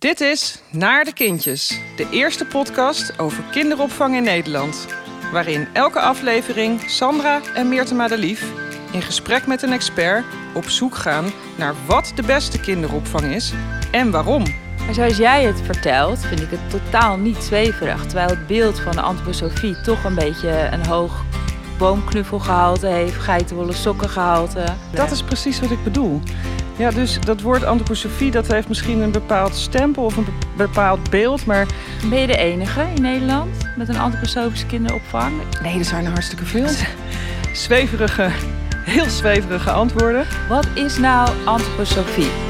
Dit is Naar de Kindjes, de eerste podcast over kinderopvang in Nederland. Waarin elke aflevering Sandra en Meerte Madelief in gesprek met een expert op zoek gaan naar wat de beste kinderopvang is en waarom. Maar zoals jij het vertelt, vind ik het totaal niet zweverig. Terwijl het beeld van de antroposofie toch een beetje een hoog boomknuffelgehalte heeft, geitenwolle sokkengehalte. Dat is precies wat ik bedoel. Ja, dus dat woord antroposofie dat heeft misschien een bepaald stempel of een bepaald beeld, maar... Ben je de enige in Nederland met een antroposofische kinderopvang? Nee, er zijn er hartstikke veel. Zweverige, heel zweverige antwoorden. Wat is nou antroposofie?